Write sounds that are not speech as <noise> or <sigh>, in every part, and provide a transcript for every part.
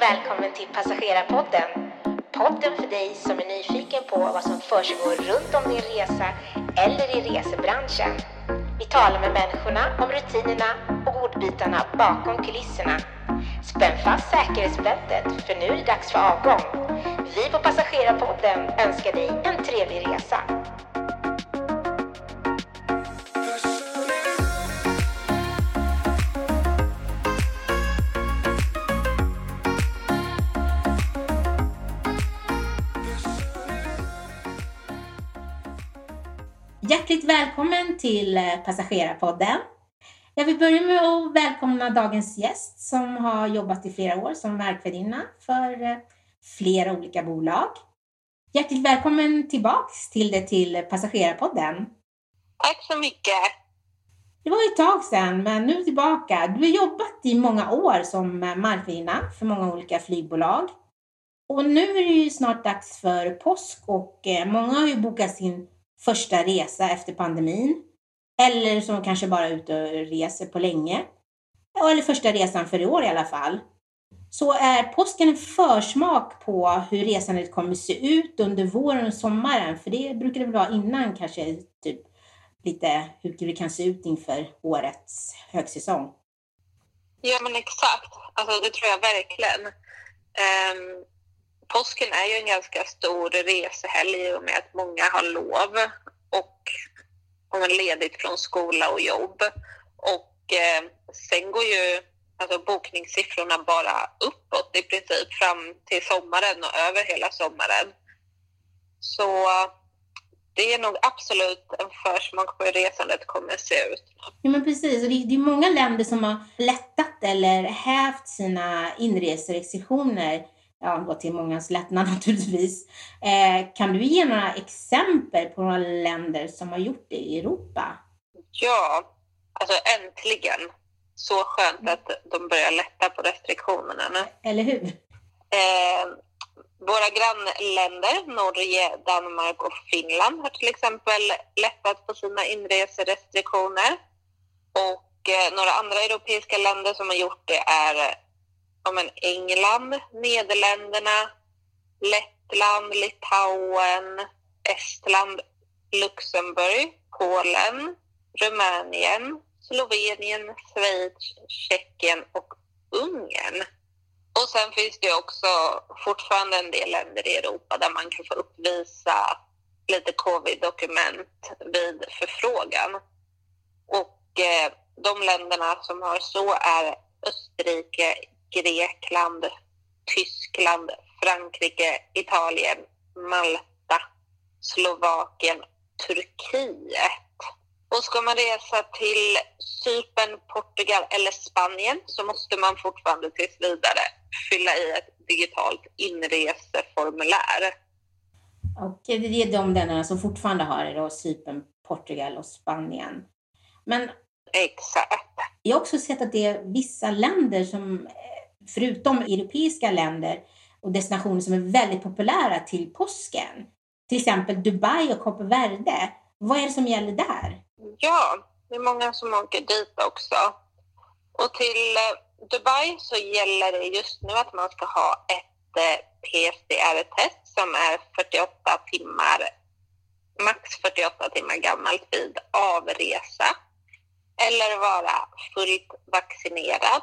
välkommen till Passagerarpodden. Podden för dig som är nyfiken på vad som försiggår runt om din resa eller i resebranschen. Vi talar med människorna om rutinerna och godbitarna bakom kulisserna. Spänn fast säkerhetsbältet för nu är det dags för avgång. Vi på Passagerarpodden önskar dig en trevlig resa. Hjärtligt välkommen till eh, Passagerarpodden. Jag vill börja med att välkomna dagens gäst som har jobbat i flera år som markvärdinna för eh, flera olika bolag. Hjärtligt välkommen tillbaks till det till Passagerarpodden. Tack så mycket. Det var ett tag sedan, men nu är du tillbaka. Du har jobbat i många år som eh, markvärdinna för många olika flygbolag. Och nu är det ju snart dags för påsk och många har ju bokat sin första resa efter pandemin. Eller som kanske bara är ute och reser på länge. Eller första resan för i år i alla fall. Så är påsken en försmak på hur resandet kommer se ut under våren och sommaren. För det brukar det väl vara innan kanske typ lite hur det kan se ut inför årets högsäsong. Ja men exakt, alltså det tror jag verkligen. Um, påsken är ju en ganska stor resehelg i och med att många har lov och om ledigt från skola och jobb. Och eh, sen går ju alltså, bokningssiffrorna bara uppåt i princip fram till sommaren och över hela sommaren. Så det är nog absolut en försmak på hur resandet kommer att se ut. Ja men precis, och det, det är många länder som har lättat eller hävt sina inreserestriktioner ja, gå till mångas lättnad <laughs> naturligtvis. Eh, kan du ge några exempel på några länder som har gjort det i Europa? Ja, alltså äntligen. Så skönt att de börjar lätta på restriktionerna nu. Eller hur? Eh, våra grannländer, Norge, Danmark och Finland har till exempel lättat på sina inreserestriktioner. Och eh, några andra europeiska länder som har gjort det är ja, men England, Nederländerna, Lettland, Litauen, Estland, Luxemburg, Polen, Rumänien, Slovenien, Schweiz, Tjeckien och Ungern. Och sen finns det också fortfarande en del länder i Europa där man kan få uppvisa lite covid-dokument vid förfrågan. Och eh, de länderna som har så är Österrike, Grekland, Tyskland, Frankrike, Italien, Malta, Slovakien, Turkiet. Och ska man resa till Cypern, Portugal eller Spanien så måste man fortfarande tills vidare fylla i ett digitalt inreseformulär. Och det är de länderna som fortfarande har det då, Cypern, Portugal och Spanien. Men Exakt. Jag har också sett att det är vissa länder som förutom europeiska länder och destinationer som är väldigt populära till påsken. Till exempel Dubai och Kap Verde. Vad är det som gäller där? Ja, det är många som åker dit också. Och till eh, Dubai så gäller det just nu att man ska ha ett eh, PCR-test som är 48 timmar, max 48 timmar gammalt vid avresa. Eller vara fullt vaccinerad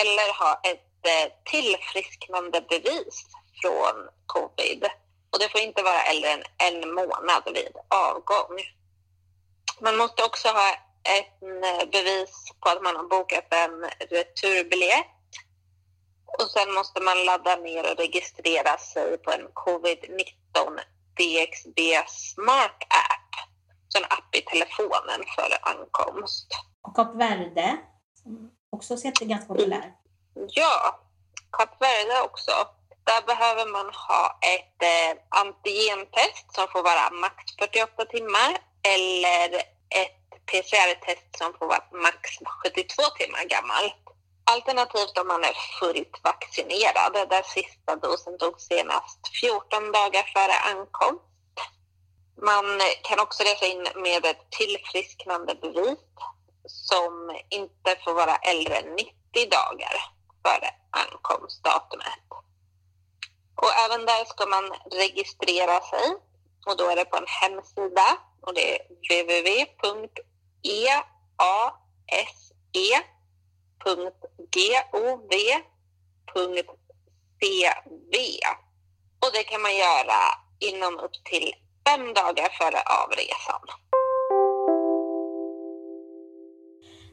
eller ha ett eh, tillfrisknande bevis från covid. Och det får inte vara äldre än en månad vid avgång. Man måste också ha ett eh, bevis på att man har bokat en returbiljett. Och sen måste man ladda ner och registrera sig på en covid-19 DXB Smart App. Så en app i telefonen före ankomst. Och Kap Verde, också sett är ganska populär. Mm. Ja, Kap Verde också. Där behöver man ha ett eh, antigentest som får vara max 48 timmar eller ett PCR-test som får vara max 72 timmar gammalt. Alternativt om man är fullt vaccinerad, där sista dosen togs senast 14 dagar före ankomst. Man kan också resa in med ett tillfrisknande bevis som inte får vara äldre än 90 dagar före ankomstdatumet. Även där ska man registrera sig och då är det på en hemsida och det är www.ease.gov.cv och det kan man göra inom upp till fem dagar före avresan.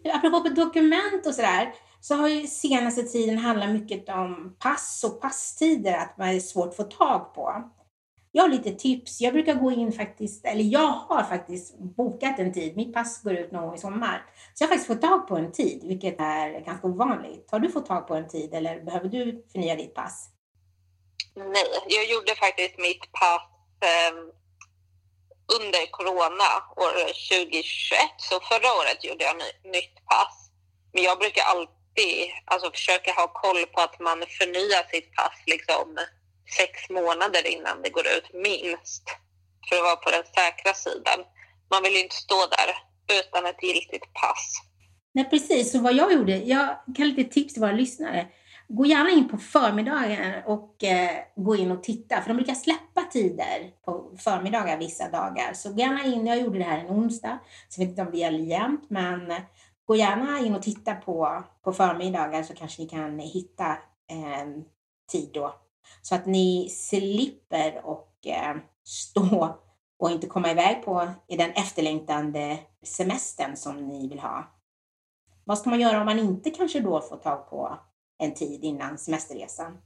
Apropå dokument och sådär, så har ju senaste tiden handlat mycket om pass och passtider, att man är svårt att få tag på. Jag har lite tips. Jag brukar gå in faktiskt, eller jag har faktiskt bokat en tid. Mitt pass går ut någon gång i sommar. Så jag har faktiskt fått tag på en tid, vilket är ganska ovanligt. Har du fått tag på en tid eller behöver du förnya ditt pass? Nej, jag gjorde faktiskt mitt pass ehm, under corona år 2021. Så förra året gjorde jag ny, nytt pass. Men jag brukar alltid alltså, försöka ha koll på att man förnyar sitt pass liksom sex månader innan det går ut, minst. För att vara på den säkra sidan. Man vill ju inte stå där utan ett giltigt pass. Nej, precis. Så vad jag gjorde, jag kan lite tips till våra lyssnare. Gå gärna in på förmiddagen och eh, gå in och titta, för de brukar släppa tider på förmiddagar vissa dagar. Så gå gärna in, jag gjorde det här en onsdag, så jag vet inte om det gäller jämt, men gå gärna in och titta på, på förmiddagar så kanske ni kan hitta en tid då så att ni slipper och eh, stå och inte komma iväg på i den efterlängtande semestern som ni vill ha. Vad ska man göra om man inte kanske då får tag på en tid innan semesterresan?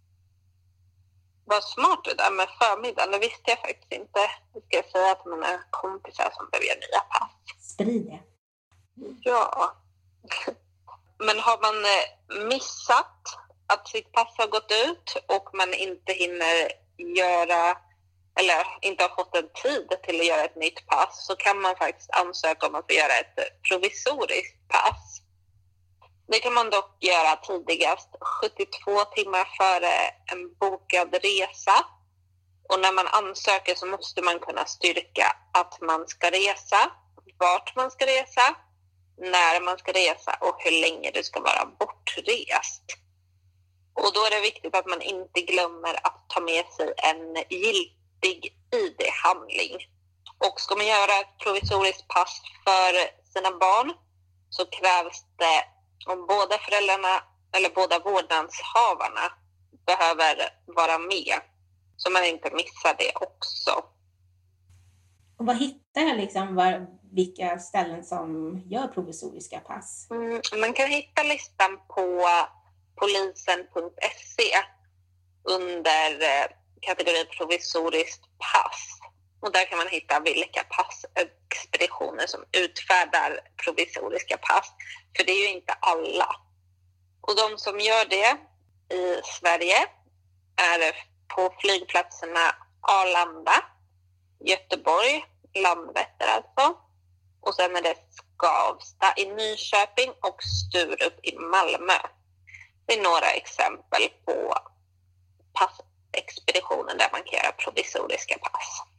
Vad smart det där med förmiddagen, det visste jag faktiskt inte. Det ska jag säga till mina kompisar som behöver göra nya pass. Sprid det. Ja. Men har man eh, missat att sitt pass har gått ut och man inte hinner göra eller inte har fått en tid till att göra ett nytt pass så kan man faktiskt ansöka om att få göra ett provisoriskt pass. Det kan man dock göra tidigast 72 timmar före en bokad resa. Och när man ansöker så måste man kunna styrka att man ska resa, vart man ska resa, när man ska resa och hur länge du ska vara bortrest. Och då är det viktigt att man inte glömmer att ta med sig en giltig ID-handling. Och ska man göra ett provisoriskt pass för sina barn så krävs det om båda föräldrarna eller båda vårdnadshavarna behöver vara med så man inte missar det också. Och vad hittar jag liksom var, vilka ställen som gör provisoriska pass? Mm, man kan hitta listan på polisen.se under eh, kategorin provisoriskt pass. Och där kan man hitta vilka passexpeditioner som utfärdar provisoriska pass. För det är ju inte alla. Och de som gör det i Sverige är på flygplatserna Arlanda, Göteborg, Landvetter alltså. Och sen är det Skavsta i Nyköping och Sturup i Malmö. Det är några exempel på passexpeditioner där man kan göra provisoriska pass.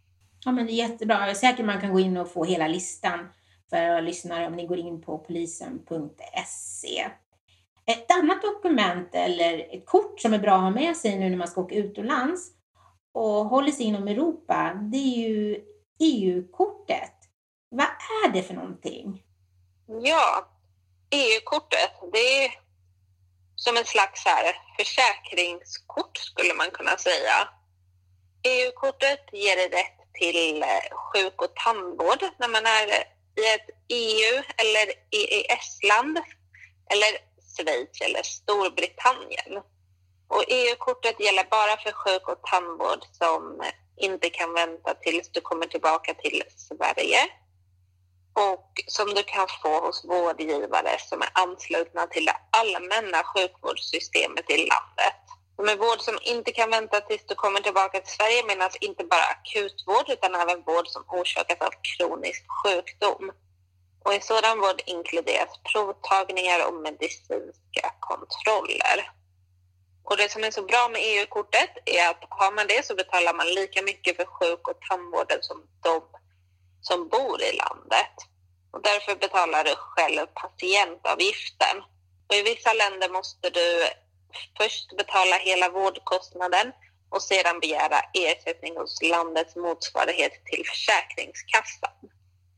Ja, men det är jättebra. Säkert man kan gå in och få hela listan för lyssnare om ni går in på polisen.se. Ett annat dokument eller ett kort som är bra att ha med sig nu när man ska åka utomlands och håller sig inom Europa, det är ju EU-kortet. Vad är det för någonting? Ja, EU-kortet, det är som en slags här försäkringskort skulle man kunna säga. EU-kortet ger dig rätt till eh, sjuk och tandvård när man är i ett EU eller EES-land eller Schweiz eller Storbritannien. Och EU-kortet gäller bara för sjuk och tandvård som inte kan vänta tills du kommer tillbaka till Sverige och som du kan få hos vårdgivare som är anslutna till det allmänna sjukvårdssystemet i landet. Med vård som inte kan vänta tills du kommer tillbaka till Sverige menas inte bara akutvård utan även vård som orsakas av kronisk sjukdom. Och i sådan vård inkluderas provtagningar och medicinska kontroller. Och det som är så bra med EU-kortet är att har man det så betalar man lika mycket för sjuk och tandvården som de som bor i landet. Och därför betalar du själv patientavgiften. Och I vissa länder måste du först betala hela vårdkostnaden och sedan begära ersättning hos landets motsvarighet till Försäkringskassan.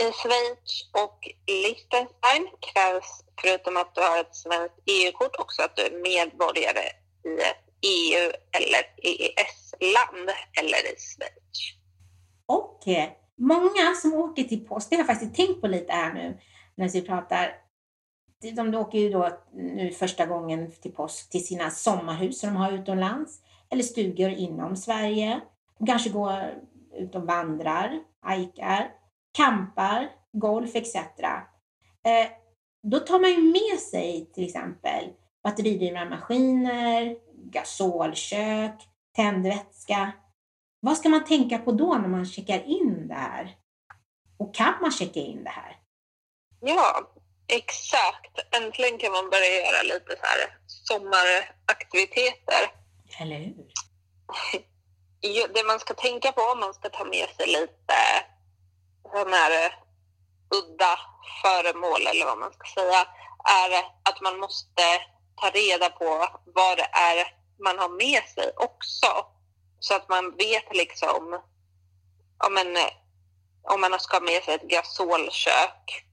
I Schweiz och Liechtenstein krävs förutom att du har ett svenskt EU-kort också att du är medborgare i ett EU eller EES-land eller i Schweiz. Och många som åker till post, det har jag faktiskt tänkt på lite här nu när vi pratar. De åker ju då nu första gången till påsk till sina sommarhus som de har utomlands eller stugor inom Sverige. De kanske går ut och vandrar, hajkar, campar, golf etc. Eh, då tar man ju med sig till exempel batteridrivna maskiner, gasolkök, tändvätska. Vad ska man tänka på då när man checkar in det här? Och kan man checka in det här? Ja, exakt. Äntligen kan man börja göra lite så här sommaraktiviteter. Eller hur? <laughs> Det man ska tänka på om man ska ta med sig lite sådana här udda föremål eller vad man ska säga är att man måste ta reda på vad det är man har med sig också. Så att man vet liksom om, en, om man ska ha med sig ett gasolkök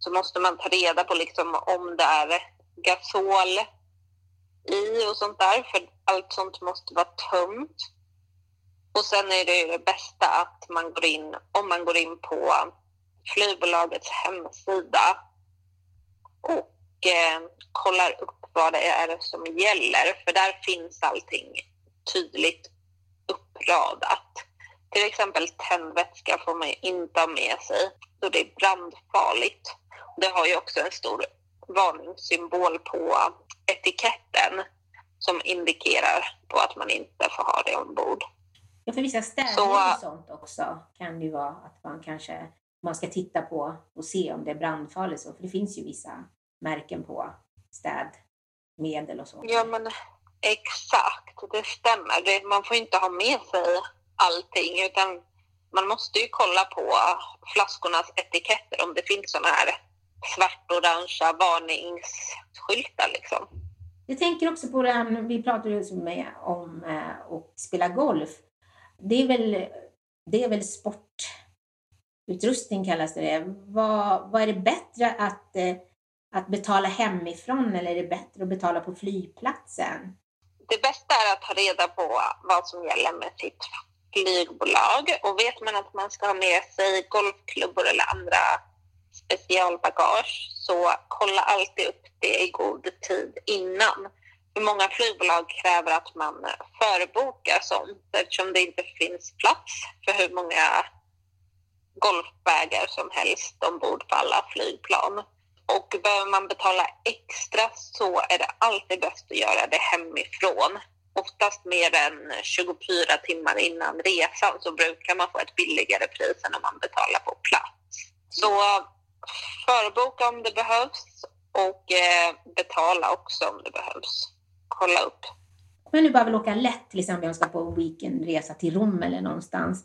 så måste man ta reda på liksom om det är gasol i och sånt där, för allt sånt måste vara tömt. Och sen är det ju det bästa att man går in, om man går in på flygbolagets hemsida och eh, kollar upp vad det är som gäller, för där finns allting tydligt uppradat. Till exempel tändvätska får man inte ha med sig då det är brandfarligt. Det har ju också en stor varningssymbol på etiketten som indikerar på att man inte får ha det ombord. Ja, för vissa städer och sånt också kan det ju vara att man kanske man ska titta på och se om det är brandfarligt. För det finns ju vissa märken på städmedel och så. Ja, men exakt, det stämmer. Det, man får inte ha med sig allting utan man måste ju kolla på flaskornas etiketter om det finns sådana här svart-orangea varningsskyltar liksom. Jag tänker också på det här, vi pratade ju med om eh, att spela golf. Det är väl, det är väl sportutrustning kallas det. Vad, vad är det bättre att, eh, att betala hemifrån eller är det bättre att betala på flygplatsen? Det bästa är att ta reda på vad som gäller med sitt flygbolag och vet man att man ska ha med sig golfklubbor eller andra specialbagage så kolla alltid upp det i god tid innan. För många flygbolag kräver att man förbokar sånt eftersom det inte finns plats för hur många golfvägar som helst ombord på alla flygplan. Och behöver man betala extra så är det alltid bäst att göra det hemifrån. Oftast mer än 24 timmar innan resan så brukar man få ett billigare pris än om man betalar på plats. Så förboka om det behövs och eh, betala också om det behövs. Kolla upp. Om jag nu bara vill åka lätt, till exempel om jag ska på weekendresa till Rom eller någonstans.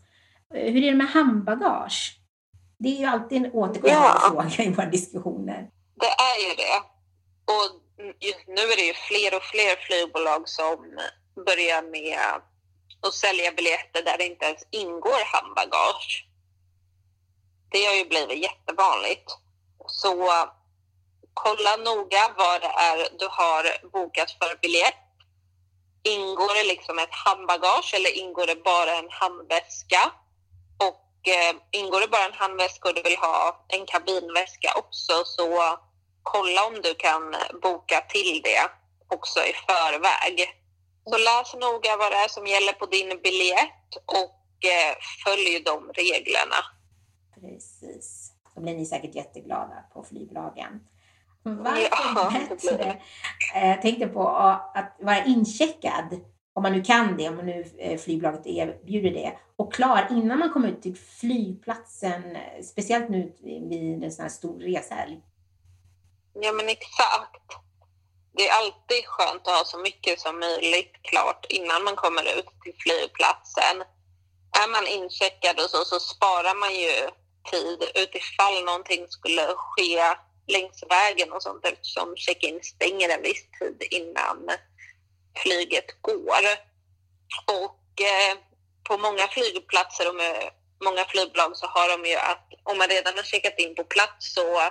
Eh, hur är det med handbagage? Det är ju alltid en återkommande ja. fråga i våra diskussioner. Det är ju det. Och just nu är det ju fler och fler flygbolag som börjar med att sälja biljetter där det inte ens ingår handbagage det har ju blivit jättevanligt. Så kolla noga vad det är du har bokat för biljett. Ingår det liksom ett handbagage eller ingår det bara en handväska? Och eh, ingår det bara en handväska och du vill ha en kabinväska också så kolla om du kan boka till det också i förväg. Så läs noga vad det är som gäller på din biljett och eh, följ de reglerna. Precis. Då blir ni säkert jätteglada på flygbolagen. Varför ja, bättre? Jag eh, tänkte på <laughs> att vara incheckad, om man nu kan det, om man nu eh, flygbolaget erbjuder det, och klar innan man kommer ut till flygplatsen, speciellt nu vid en sån här stor reshelg. Ja, men exakt. Det är alltid skönt att ha så mycket som möjligt klart innan man kommer ut till flygplatsen. Är man incheckad och så, så sparar man ju tid utifall någonting skulle ske längs vägen och sånt eftersom check-in stänger en viss tid innan flyget går. Och eh, på många flygplatser och med många flygbolag så har de ju att om man redan har checkat in på plats så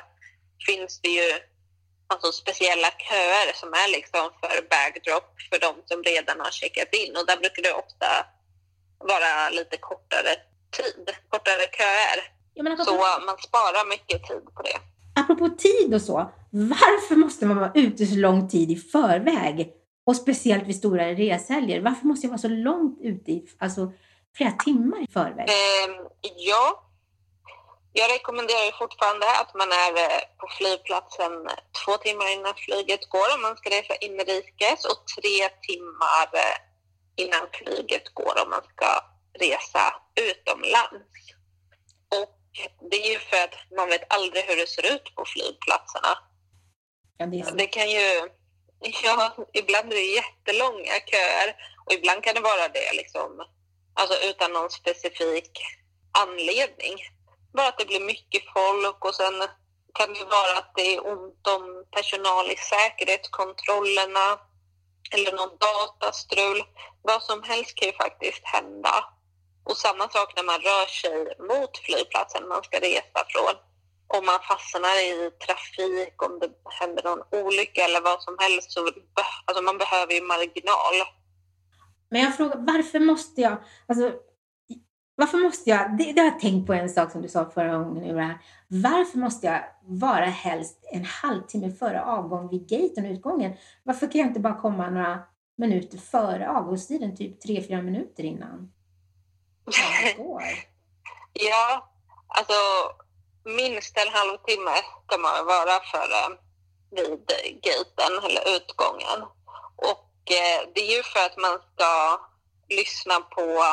finns det ju alltså speciella köer som är liksom för backdrop för de som redan har checkat in och där brukar det ofta vara lite kortare tid, kortare köer. Ja, så man sparar mycket tid på det. Apropå tid och så, varför måste man vara ute så lång tid i förväg? Och speciellt vid stora reshelger. Varför måste jag vara så långt ute, i, alltså flera timmar i förväg? Eh, ja, jag rekommenderar fortfarande att man är eh, på flygplatsen två timmar innan flyget går om man ska resa inrikes och tre timmar eh, innan flyget går om man ska resa utomlands. Det är ju för att man vet aldrig hur det ser ut på flygplatserna. Ja, det, det kan ju... Ja, ibland är det jättelånga köer och ibland kan det vara det liksom, alltså utan någon specifik anledning bara att det blir mycket folk och sen kan det vara att det är ont om personal i säkerhetskontrollerna eller någon datastrul. Vad som helst kan ju faktiskt hända. Och samma sak när man rör sig mot flygplatsen man ska resa från. Om man fastnar i trafik, om det händer någon olycka eller vad som helst så alltså man behöver ju marginal. Men jag frågar, varför måste jag, alltså varför måste jag, det, det, har jag tänkt på en sak som du sa förra gången, Varför måste jag vara helst en halvtimme före avgång vid gaten och utgången? Varför kan jag inte bara komma några minuter före avgångstiden, typ tre fyra minuter innan? <laughs> ja, alltså minst en halvtimme ska man vara före vid gaten eller utgången. Och eh, det är ju för att man ska lyssna på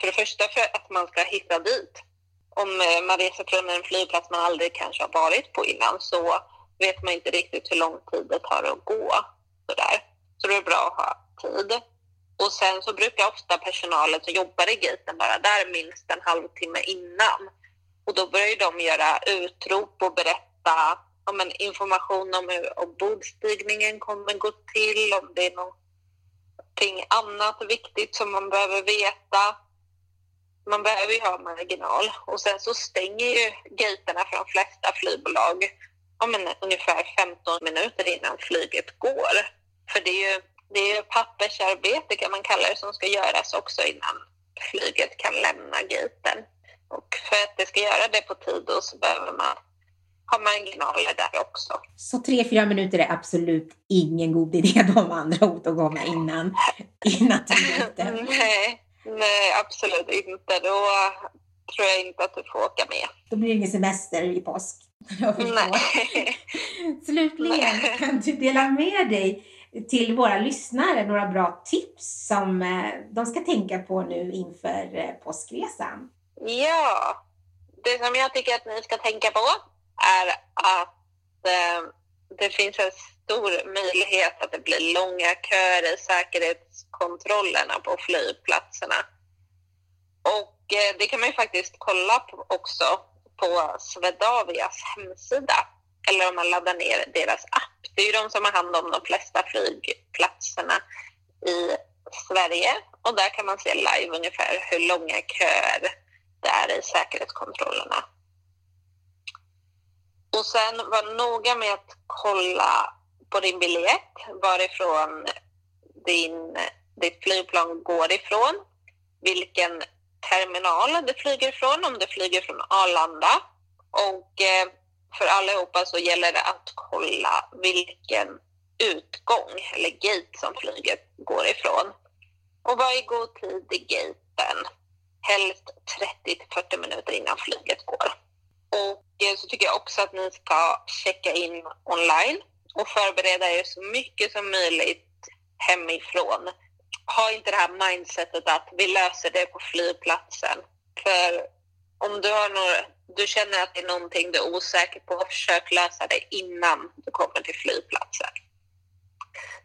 för det första för att man ska hitta dit. Om eh, man reser från en flygplats man aldrig kanske har varit på innan så vet man inte riktigt hur lång tid det tar att gå. Sådär. Så det är bra att ha tid. Och sen så brukar ofta personalen som jobbar i gaten vara där minst en halvtimme innan. Och då börjar de göra utrop och berätta om en information om hur ombordstigningen kommer gå till, om det är någonting annat viktigt som man behöver veta man behöver ju ha marginal och sen så stänger ju gaterna för de flesta flygbolag om en, ungefär 15 minuter innan flyget går. För det är ju det är pappersarbete kan man kalla det som ska göras också innan flyget kan lämna gaten. Och för att det ska göra det på tid då så behöver man ha marginaler där också. Så tre, fyra minuter är absolut ingen god idé <laughs> då med andra ord att komma innan, innan tiden? <laughs> Nej, Nej, absolut inte. Då tror jag inte att du får åka med. Då blir det ingen semester i påsk. <laughs> Nej. Slutligen, kan du dela med dig till våra lyssnare några bra tips som eh, de ska tänka på nu inför eh, påskresan? Ja, det som jag tycker att ni ska tänka på är att eh, det finns en stor möjlighet att det blir långa köer i säkerhetskontrollerna på flygplatserna. Och eh, det kan man ju faktiskt kolla på också på Swedavias hemsida eller om man laddar ner deras app. Det är ju de som har hand om de flesta flygplatserna i Sverige och där kan man se live ungefär hur långa köer det är i säkerhetskontrollerna. Och sen var noga med att kolla på din biljett varifrån din, ditt flygplan går ifrån, vilken terminal du flyger ifrån, om du flyger från Arlanda. Och eh, för allihopa så gäller det att kolla vilken utgång eller gate som flyget går ifrån. Och var i god tid i gaten, helst 30-40 minuter innan flyget går. Och eh, så tycker jag också att ni ska checka in online och förbereda er så mycket som möjligt hemifrån. Ha inte det här mindsetet att vi löser det på flygplatsen. För om du, har några, du känner att det är någonting du är osäker på, försök lösa det innan du kommer till flygplatsen.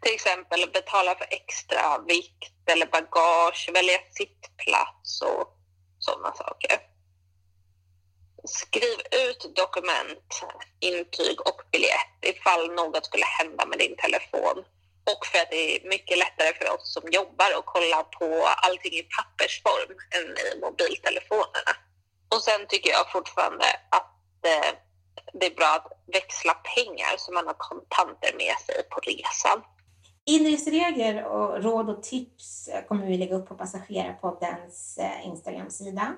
Till exempel betala för extra vikt eller bagage, välja sittplats och sådana saker. Skriv ut dokument, intyg och biljett ifall något skulle hända med din telefon. och för att det är mycket lättare för oss som jobbar att kolla på allting i pappersform än i mobiltelefonerna. Och sen tycker jag fortfarande att eh, det är bra att växla pengar så man har kontanter med sig på resan. Inresregler och råd och tips eh, kommer vi lägga upp på Passagerarpoddens eh, Instagram-sida.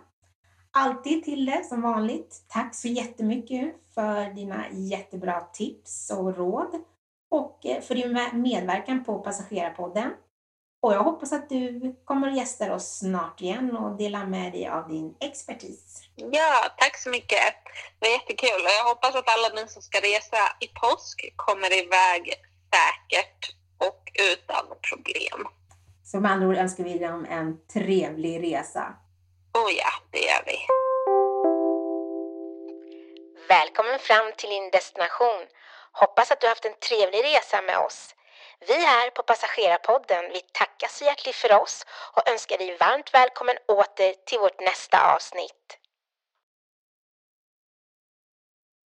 Alltid till det som vanligt. Tack så jättemycket för dina jättebra tips och råd och eh, för din medverkan på Passagerarpodden. Och jag hoppas att du kommer att gästa oss snart igen och dela med dig av din expertis. Ja, tack så mycket. Det var jättekul och jag hoppas att alla ni som ska resa i påsk kommer iväg säkert och utan problem. Så med andra ord önskar vi dem en trevlig resa. Oh ja, det gör vi. Välkommen fram till din destination. Hoppas att du haft en trevlig resa med oss. Vi här på Passagerarpodden vi tackar så hjärtligt för oss och önskar dig varmt välkommen åter till vårt nästa avsnitt.